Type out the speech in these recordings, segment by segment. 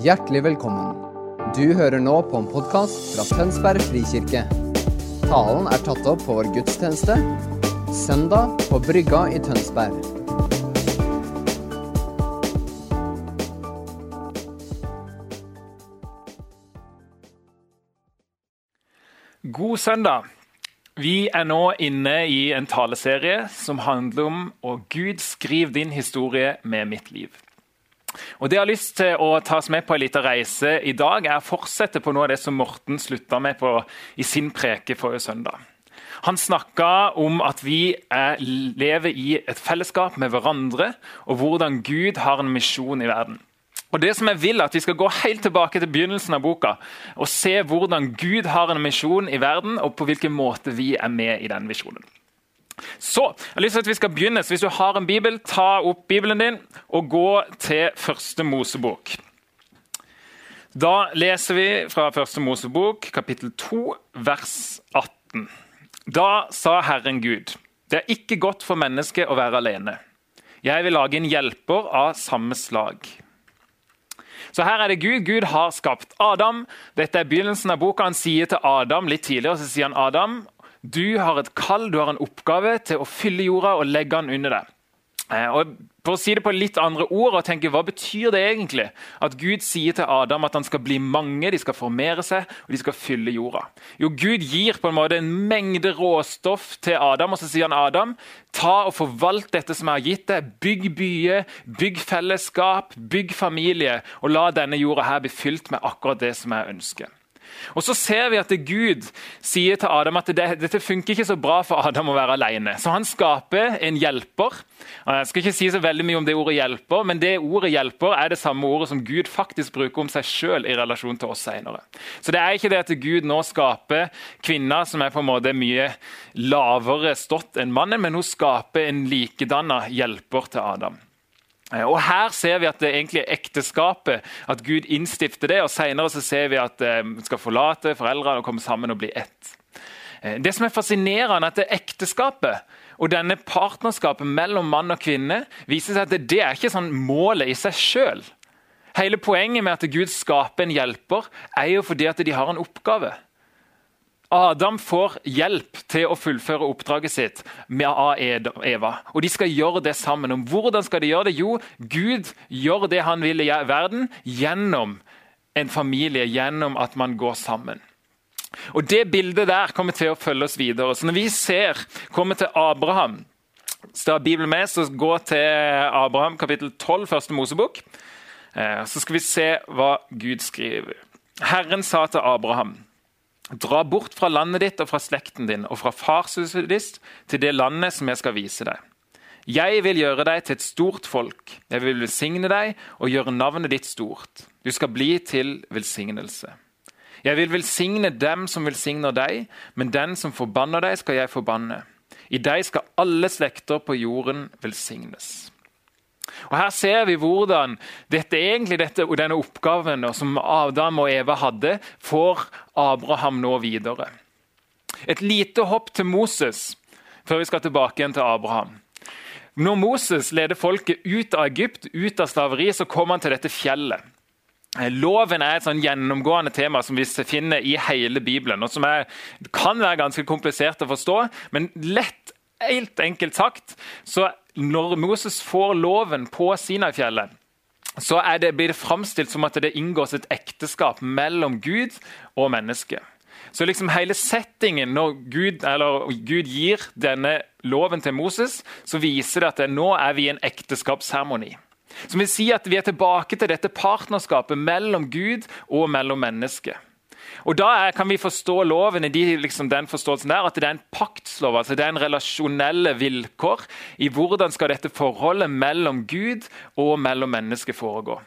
Hjertelig velkommen. Du hører nå på en podkast fra Tønsberg frikirke. Talen er tatt opp på vår gudstjeneste søndag på Brygga i Tønsberg. God søndag. Vi er nå inne i en taleserie som handler om å Gud skriv din historie med mitt liv. Og Det jeg har lyst til å ta oss med på en liten reise i dag, er å fortsette på noe av det som Morten slutta med på i sin preke forrige søndag. Han snakka om at vi er, lever i et fellesskap med hverandre, og hvordan Gud har en misjon i verden. Og det som jeg vil at Vi skal gå helt tilbake til begynnelsen av boka og se hvordan Gud har en misjon i verden, og på hvilken måte vi er med i den visjonen. Så, jeg har lyst til at vi skal begynne. Så Hvis du har en bibel, ta opp bibelen din og gå til første Mosebok. Da leser vi fra første Mosebok, kapittel 2, vers 18. Da sa Herren Gud, det er ikke godt for mennesket å være alene. Jeg vil lage en hjelper av samme slag. Så her er det Gud. Gud har skapt Adam. Dette er begynnelsen av boka. Han sier til Adam litt tidligere så sier han Adam, du har et kall, du har en oppgave til å fylle jorda og legge den under deg. Eh, og for å si det på litt andre ord, og tenke, Hva betyr det egentlig? At Gud sier til Adam at han skal bli mange, de skal formere seg og de skal fylle jorda. Jo, Gud gir på en måte en mengde råstoff til Adam, og så sier han Adam, ta og forvalt dette som jeg har gitt deg. Bygg byer, bygg fellesskap, bygg familie, og la denne jorda her bli fylt med akkurat det som jeg ønsker. Og Så ser vi at Gud sier til Adam at det, dette funker ikke så bra for Adam å være alene. Så han skaper en hjelper. Jeg skal ikke si så veldig mye om det ordet 'hjelper', men det ordet 'hjelper' er det samme ordet som Gud faktisk bruker om seg sjøl i relasjon til oss senere. Så det er ikke det at Gud nå skaper kvinner som er på en måte mye lavere stått enn mannen, men hun skaper en likedanna hjelper til Adam. Eh, og Her ser vi at det egentlig er ekteskapet, at Gud innstifter det. og Senere så ser vi at man vi skal forlate foreldrene og komme sammen og bli ett. Eh, det som er fascinerende, er at det ekteskapet og denne partnerskapet mellom mann og kvinne viser seg at det er ikke sånn målet i seg sjøl. Hele poenget med at Gud skaper en hjelper, er jo fordi at de har en oppgave. Adam får hjelp til å fullføre oppdraget sitt med Eva. Og De skal gjøre det sammen. Og hvordan skal de gjøre det? Jo, Gud gjør det han vil i verden gjennom en familie, gjennom at man går sammen. Og Det bildet der kommer til å følge oss videre. Så Når vi ser, kommer til Abraham så har Bibelen med, så gå til Abraham kapittel 12, første Mosebok. Eh, så skal vi se hva Gud skriver. Herren sa til Abraham Dra bort fra landet ditt og fra slekten din og fra farshuset ditt til det landet som jeg skal vise deg. Jeg vil gjøre deg til et stort folk. Jeg vil velsigne deg og gjøre navnet ditt stort. Du skal bli til velsignelse. Jeg vil velsigne dem som velsigner deg, men den som forbanner deg, skal jeg forbanne. I deg skal alle slekter på jorden velsignes. Og Her ser vi hvordan dette, egentlig dette, denne oppgaven som Adam og Eva hadde, får Abraham nå videre. Et lite hopp til Moses før vi skal tilbake igjen til Abraham. Når Moses leder folket ut av Egypt, ut av slaveri, så kommer han til dette fjellet. Loven er et sånn gjennomgående tema som vi finner i hele Bibelen. og som er, kan være ganske komplisert å forstå, men lett, helt enkelt sagt, så når Moses får loven på Sinai-fjellet, så det, blir det framstilt som at det inngås et ekteskap mellom Gud og mennesket. Så liksom hele settingen når Gud, Gud, gir denne loven til Moses, så viser det at nå er vi i en ekteskapsseremoni. Som vil si at vi er tilbake til dette partnerskapet mellom Gud og mellom mennesket. Og Da er, kan vi forstå loven i de, liksom, den forståelsen der, at det er en paktslov. altså Det er en relasjonelle vilkår i hvordan skal dette forholdet mellom Gud og mellom mennesket foregå.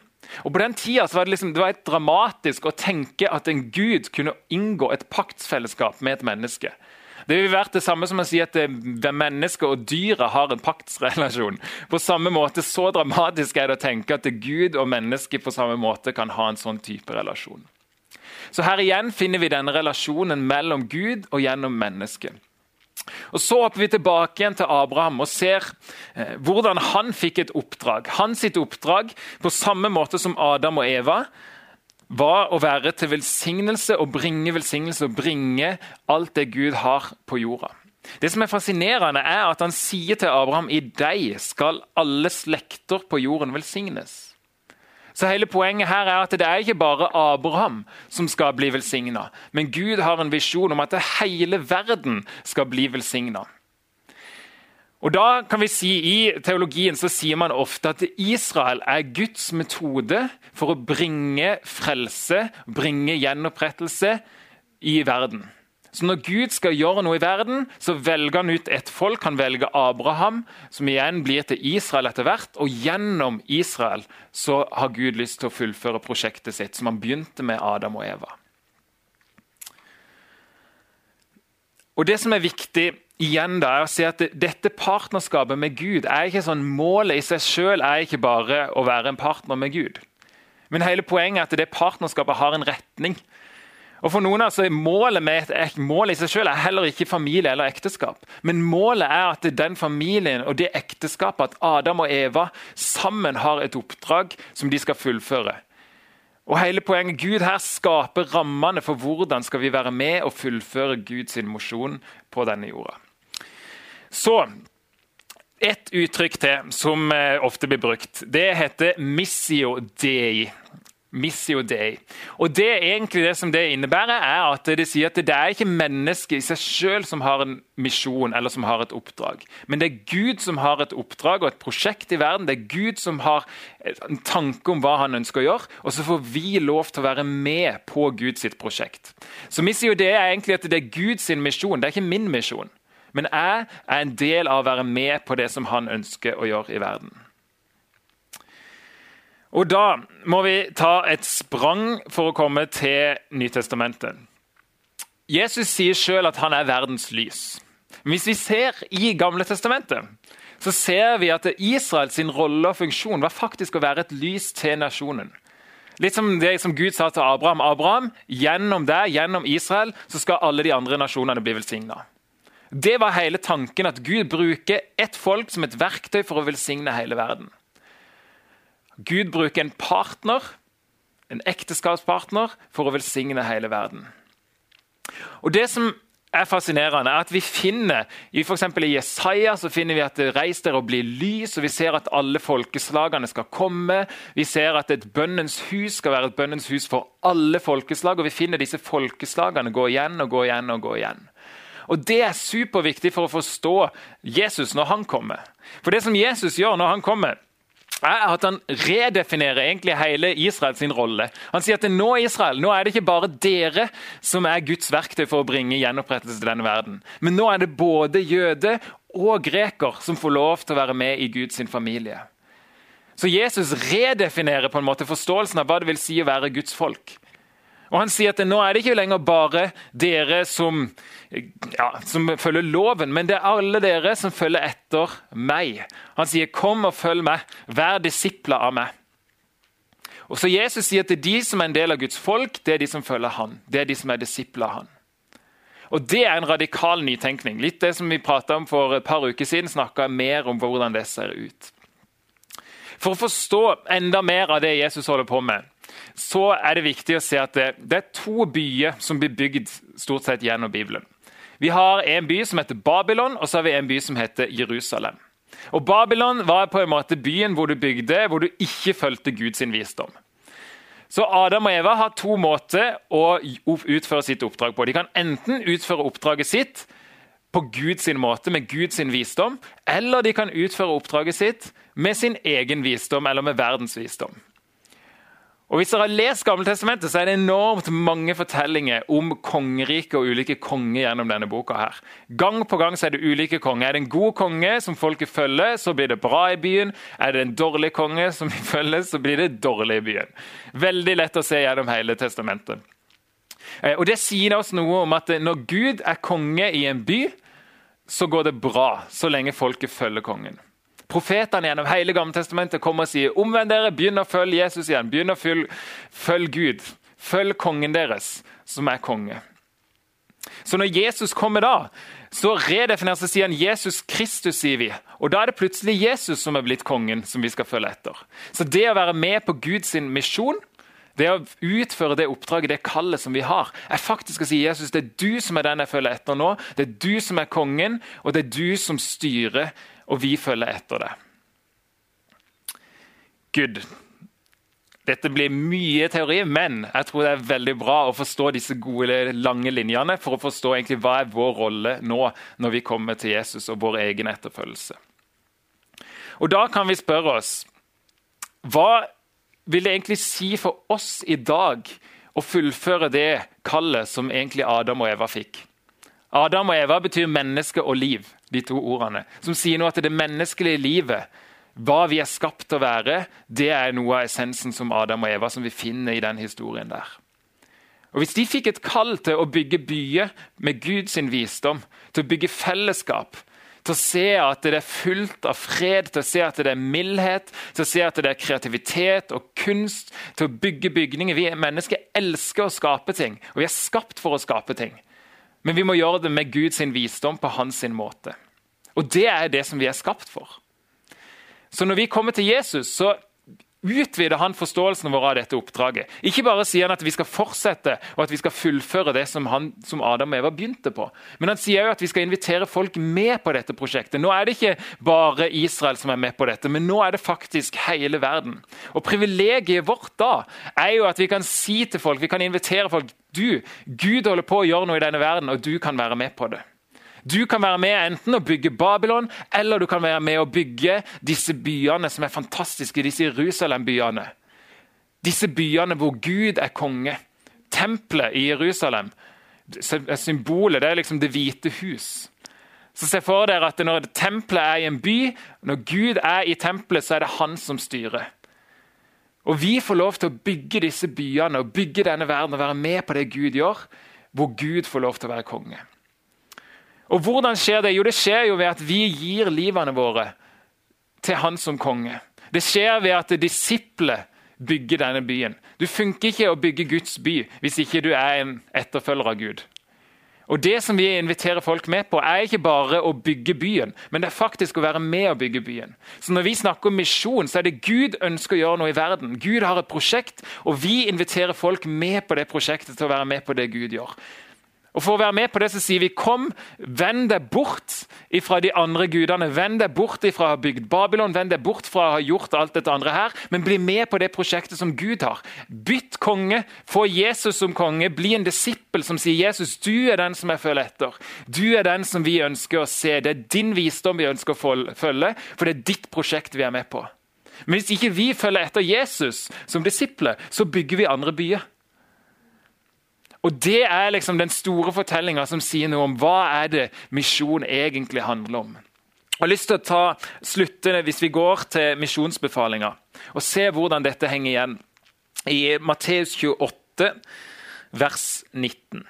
Og På den tida var det, liksom, det var dramatisk å tenke at en gud kunne inngå et paktsfellesskap med et menneske. Det vil være det samme som å si at mennesket og dyret har en paktsrelasjon. På samme måte, Så dramatisk er det å tenke at Gud og mennesket på samme måte kan ha en sånn type relasjon. Så Her igjen finner vi denne relasjonen mellom Gud og gjennom mennesket. Og Så hopper vi tilbake igjen til Abraham og ser eh, hvordan han fikk et oppdrag. Hans oppdrag, på samme måte som Adam og Eva, var å være til velsignelse og bringe velsignelse og bringe alt det Gud har på jorda. Det som er fascinerende, er at han sier til Abraham i deg skal alle slekter på jorden velsignes. Så hele Poenget her er at det er ikke bare Abraham som skal bli velsigna, men Gud har en visjon om at hele verden skal bli velsigna. Og da kan vi si, I teologien så sier man ofte at Israel er Guds metode for å bringe frelse, bringe gjenopprettelse i verden. Så Når Gud skal gjøre noe i verden, så velger han ut et folk. Han velger Abraham, som igjen blir til Israel etter hvert. Og gjennom Israel så har Gud lyst til å fullføre prosjektet sitt, som han begynte med Adam og Eva. Og Det som er viktig igjen da, er å si at dette partnerskapet med Gud er ikke sånn Målet i seg selv er ikke bare å være en partner med Gud. Men hele poenget er at det partnerskapet har en retning. Og for noen altså, Målet med et mål i seg selv er heller ikke familie eller ekteskap. Men målet er at den familien og det ekteskapet, at Adam og Eva sammen har et oppdrag som de skal fullføre. Og hele poenget, Gud her skaper rammene for hvordan skal vi være med og fullføre Guds mosjon på denne jorda. Så et uttrykk til som eh, ofte blir brukt. Det heter 'missio dei'. Missio Dei. Og det egentlig det som det innebærer, er at det sier at det er ikke mennesket i seg selv som har en misjon eller som har et oppdrag. Men det er Gud som har et oppdrag og et prosjekt i verden. Det er Gud som har en tanke om hva han ønsker å gjøre, og så får vi lov til å være med på Guds prosjekt. Så Missio Dei er egentlig at det er Guds misjon, det er ikke min misjon. Men jeg er en del av å være med på det som han ønsker å gjøre i verden. Og Da må vi ta et sprang for å komme til Nytestamentet. Jesus sier selv at han er verdens lys. Men hvis vi ser i Gamle testamentet, så ser vi at Israels rolle og funksjon var faktisk å være et lys til nasjonen. Litt som det som Gud sa til Abraham. Abraham, Gjennom deg, gjennom Israel, så skal alle de andre nasjonene bli velsigna. Det var hele tanken, at Gud bruker ett folk som et verktøy for å velsigne hele verden. Gud bruker en partner, en ekteskapspartner, for å velsigne hele verden. Og Det som er fascinerende, er at vi finner i for I Jesaja så finner vi at det reiser dere og blir lys, og vi ser at alle folkeslagene skal komme. Vi ser at et bønnens hus skal være et bønnens hus for alle folkeslag, og vi finner disse folkeslagene gå igjen og gå igjen og gå igjen. Og Det er superviktig for å forstå Jesus når han kommer. For det som Jesus gjør når han kommer, er at han redefinerer egentlig hele Israels rolle. Han sier at nå Israel, nå er det ikke bare dere som er Guds verktøy for å bringe gjenopprettelse til denne verden. Men nå er det både jøde og greker som får lov til å være med i Guds familie. Så Jesus redefinerer på en måte forståelsen av hva det vil si å være Guds folk. Og Han sier at nå er det ikke lenger bare dere som, ja, som, følger loven, men det er alle dere som følger etter meg. Han sier 'kom og følg meg, vær disipler av meg'. Og så Jesus sier at det er de som er en del av Guds folk, det er de som følger han. Det er de som er disipler av han. Og Det er en radikal nytenkning. Litt det som vi om For et par uker siden snakka mer om hvordan det ser ut. For å forstå enda mer av det Jesus holder på med, så er det viktig å se at det, det er to byer som blir bygd stort sett gjennom Bibelen. Vi har en by som heter Babylon, og så har vi en by som heter Jerusalem. Og Babylon var på en måte byen hvor du bygde, hvor du ikke fulgte Guds visdom. Så Adam og Eva har to måter å utføre sitt oppdrag på. De kan enten utføre oppdraget sitt på Guds måte, med Guds visdom, eller de kan utføre oppdraget sitt med sin egen visdom eller med verdens visdom. Og Hvis dere har lest Gammeltestamentet, så er det enormt mange fortellinger om kongeriket og ulike konger gjennom denne boka. her. Gang på gang så er det ulike konger. Er det en god konge som folket følger, så blir det bra i byen. Er det en dårlig konge som vi følger, så blir det dårlig i byen. Veldig lett å se gjennom hele testamentet. Eh, og Det sier oss noe om at når Gud er konge i en by, så går det bra så lenge folket følger kongen. Profetene gjennom hele Gammeltestamentet kommer og sier omvend dere, begynn å følge Jesus igjen. Begynn å følge, følge Gud. Følg kongen deres, som er konge. Så når Jesus kommer da, så redefinerer seg siden Jesus Kristus, sier vi. Og da er det plutselig Jesus som er blitt kongen som vi skal følge etter. Så det å være med på Guds misjon, det å utføre det oppdraget, det kallet som vi har, er faktisk å si Jesus, det er du som er den jeg følger etter nå. Det er du som er kongen, og det er du som styrer, og vi følger etter det. Gud. Dette blir mye teori, men jeg tror det er veldig bra å forstå disse gode, lange linjene for å forstå egentlig hva er vår rolle nå når vi kommer til Jesus og vår egen etterfølgelse. Og Da kan vi spørre oss hva vil det egentlig si for oss i dag å fullføre det kallet som egentlig Adam og Eva fikk? Adam og Eva betyr menneske og liv, de to ordene. Som sier noe at det menneskelige livet hva vi er skapt til å være, det er noe av essensen som Adam og Eva som vi finner i den historien der. Og Hvis de fikk et kall til å bygge byer med Guds visdom, til å bygge fellesskap, til å se at det er fullt av fred, til å se at det er mildhet, til å se at det er kreativitet og kunst, til å bygge bygninger Vi mennesker elsker å skape ting, og vi er skapt for å skape ting. Men vi må gjøre det med Guds visdom på hans måte. Og det er det som vi er skapt for. Så når vi kommer til Jesus, så utvider han forståelsen vår av dette oppdraget. Ikke bare sier han at vi skal fortsette og at vi skal fullføre det som, han, som Adam og Eva begynte på, men han sier også at vi skal invitere folk med på dette prosjektet. Nå er det ikke bare Israel som er med på dette, men nå er det faktisk hele verden. Og Privilegiet vårt da er jo at vi kan si til folk, vi kan invitere folk du, Gud holder på å gjøre noe i denne verden, og du kan være med på det. Du kan være med enten å bygge Babylon, eller du kan være med å bygge disse byene som er fantastiske, disse Jerusalem-byene. Disse byene hvor Gud er konge. Tempelet i Jerusalem, symbolet, det er liksom Det hvite hus. Så Se for dere at når tempelet er i en by, når Gud er i tempelet, så er det han som styrer. Og Vi får lov til å bygge disse byene og bygge denne verden og være med på det Gud gjør, hvor Gud får lov til å være konge. Og Hvordan skjer det? Jo, det skjer jo ved at vi gir livene våre til Han som konge. Det skjer ved at disipler bygger denne byen. Du funker ikke å bygge Guds by hvis ikke du er en etterfølger av Gud. Og Det som vi inviterer folk med på, er ikke bare å bygge byen, men det er faktisk å være med å bygge byen. Så Når vi snakker om misjon, så er det Gud ønsker å gjøre noe i verden. Gud har et prosjekt, og vi inviterer folk med på det prosjektet til å være med på det Gud gjør. Og For å være med på det så sier vi kom, vend deg bort fra de andre gudene. Vend deg bort fra å ha bygd Babylon, vend deg bort fra å ha gjort alt dette andre her, men bli med på det prosjektet som Gud har. Bytt konge, få Jesus som konge, bli en disippel som sier Jesus, du er den som jeg følger etter. Du er den som vi ønsker å se. Det er din visdom vi ønsker å følge, for det er ditt prosjekt vi er med på. Men hvis ikke vi følger etter Jesus som disipler, så bygger vi andre byer. Og Det er liksom den store fortellinga som sier noe om hva er det misjon egentlig handler om. Jeg har lyst til å ta slutte hvis vi går til misjonsbefalinga, og se hvordan dette henger igjen. I Matteus 28, vers 19.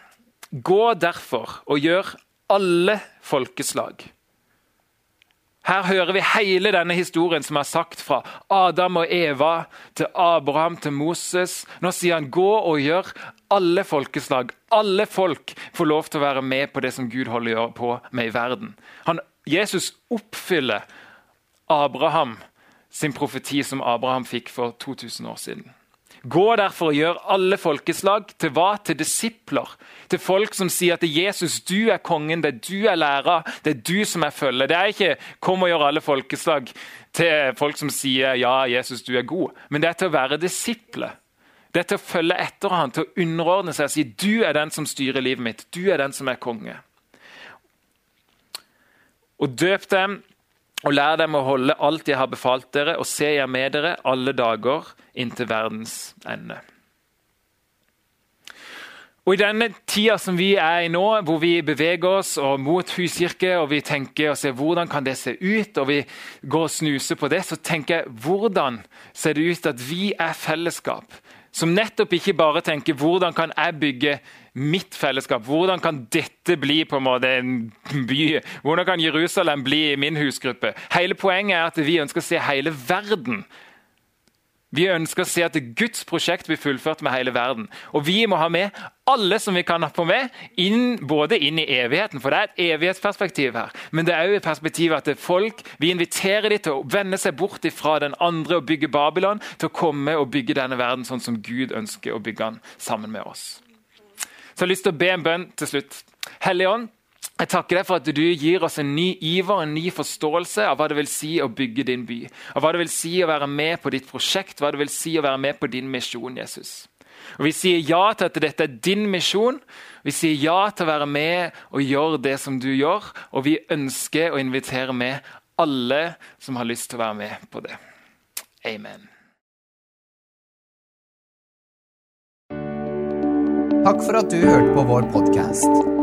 Gå derfor og gjør alle folkeslag her hører vi hele denne historien som er sagt fra Adam og Eva til Abraham til Moses. Nå sier han gå og gjør alle folkeslag, alle folk, får lov til å være med på det som Gud holder på med i verden. Han, Jesus oppfyller Abraham sin profeti som Abraham fikk for 2000 år siden. Gå derfor og gjør alle folkeslag til hva? Til disipler. Til folk som sier at det er Jesus, du er kongen, det er du er lærer, det er du som er følge. Det er ikke 'kom og gjør alle folkeslag' til folk som sier 'ja, Jesus, du er god', men det er til å være disipler. Det er til å følge etter ham, til å underordne seg og si 'du er den som styrer livet mitt', du er den som er konge'. Og døp dem og lær dem å holde alt jeg har befalt dere, og se jeg med dere alle dager inntil verdens ende. Og I denne tida som vi er i nå, hvor vi beveger oss mot huskirke, og vi tenker og ser hvordan kan det se ut, og vi går og snuser på det, så tenker jeg hvordan ser det ut at vi er fellesskap? Som nettopp ikke bare tenker hvordan kan jeg bygge mitt fellesskap? Hvordan kan dette bli på en måte en by? Hvordan kan Jerusalem bli min husgruppe? Hele Poenget er at vi ønsker å se hele verden Vi ønsker å se at Guds prosjekt blir fullført med hele verden. Og vi må ha med alle som vi kan få med, inn, både inn i evigheten, for det er et evighetsperspektiv her. Men det er òg et perspektiv at det er folk, vi inviterer dem til å vende seg bort fra den andre og bygge Babylon, til å komme og bygge denne verden sånn som Gud ønsker å bygge den sammen med oss. Så jeg har lyst til å be en bønn til slutt. Hellige Ånd, jeg takker deg for at du gir oss en ny iver, en ny forståelse av hva det vil si å bygge din by. Av hva det vil si å være med på ditt prosjekt, hva det vil si å være med på din misjon, Jesus. Og Vi sier ja til at dette er din misjon. Vi sier ja til å være med og gjøre det som du gjør. Og vi ønsker å invitere med alle som har lyst til å være med på det. Amen. Takk for at du hørte på vår podkast.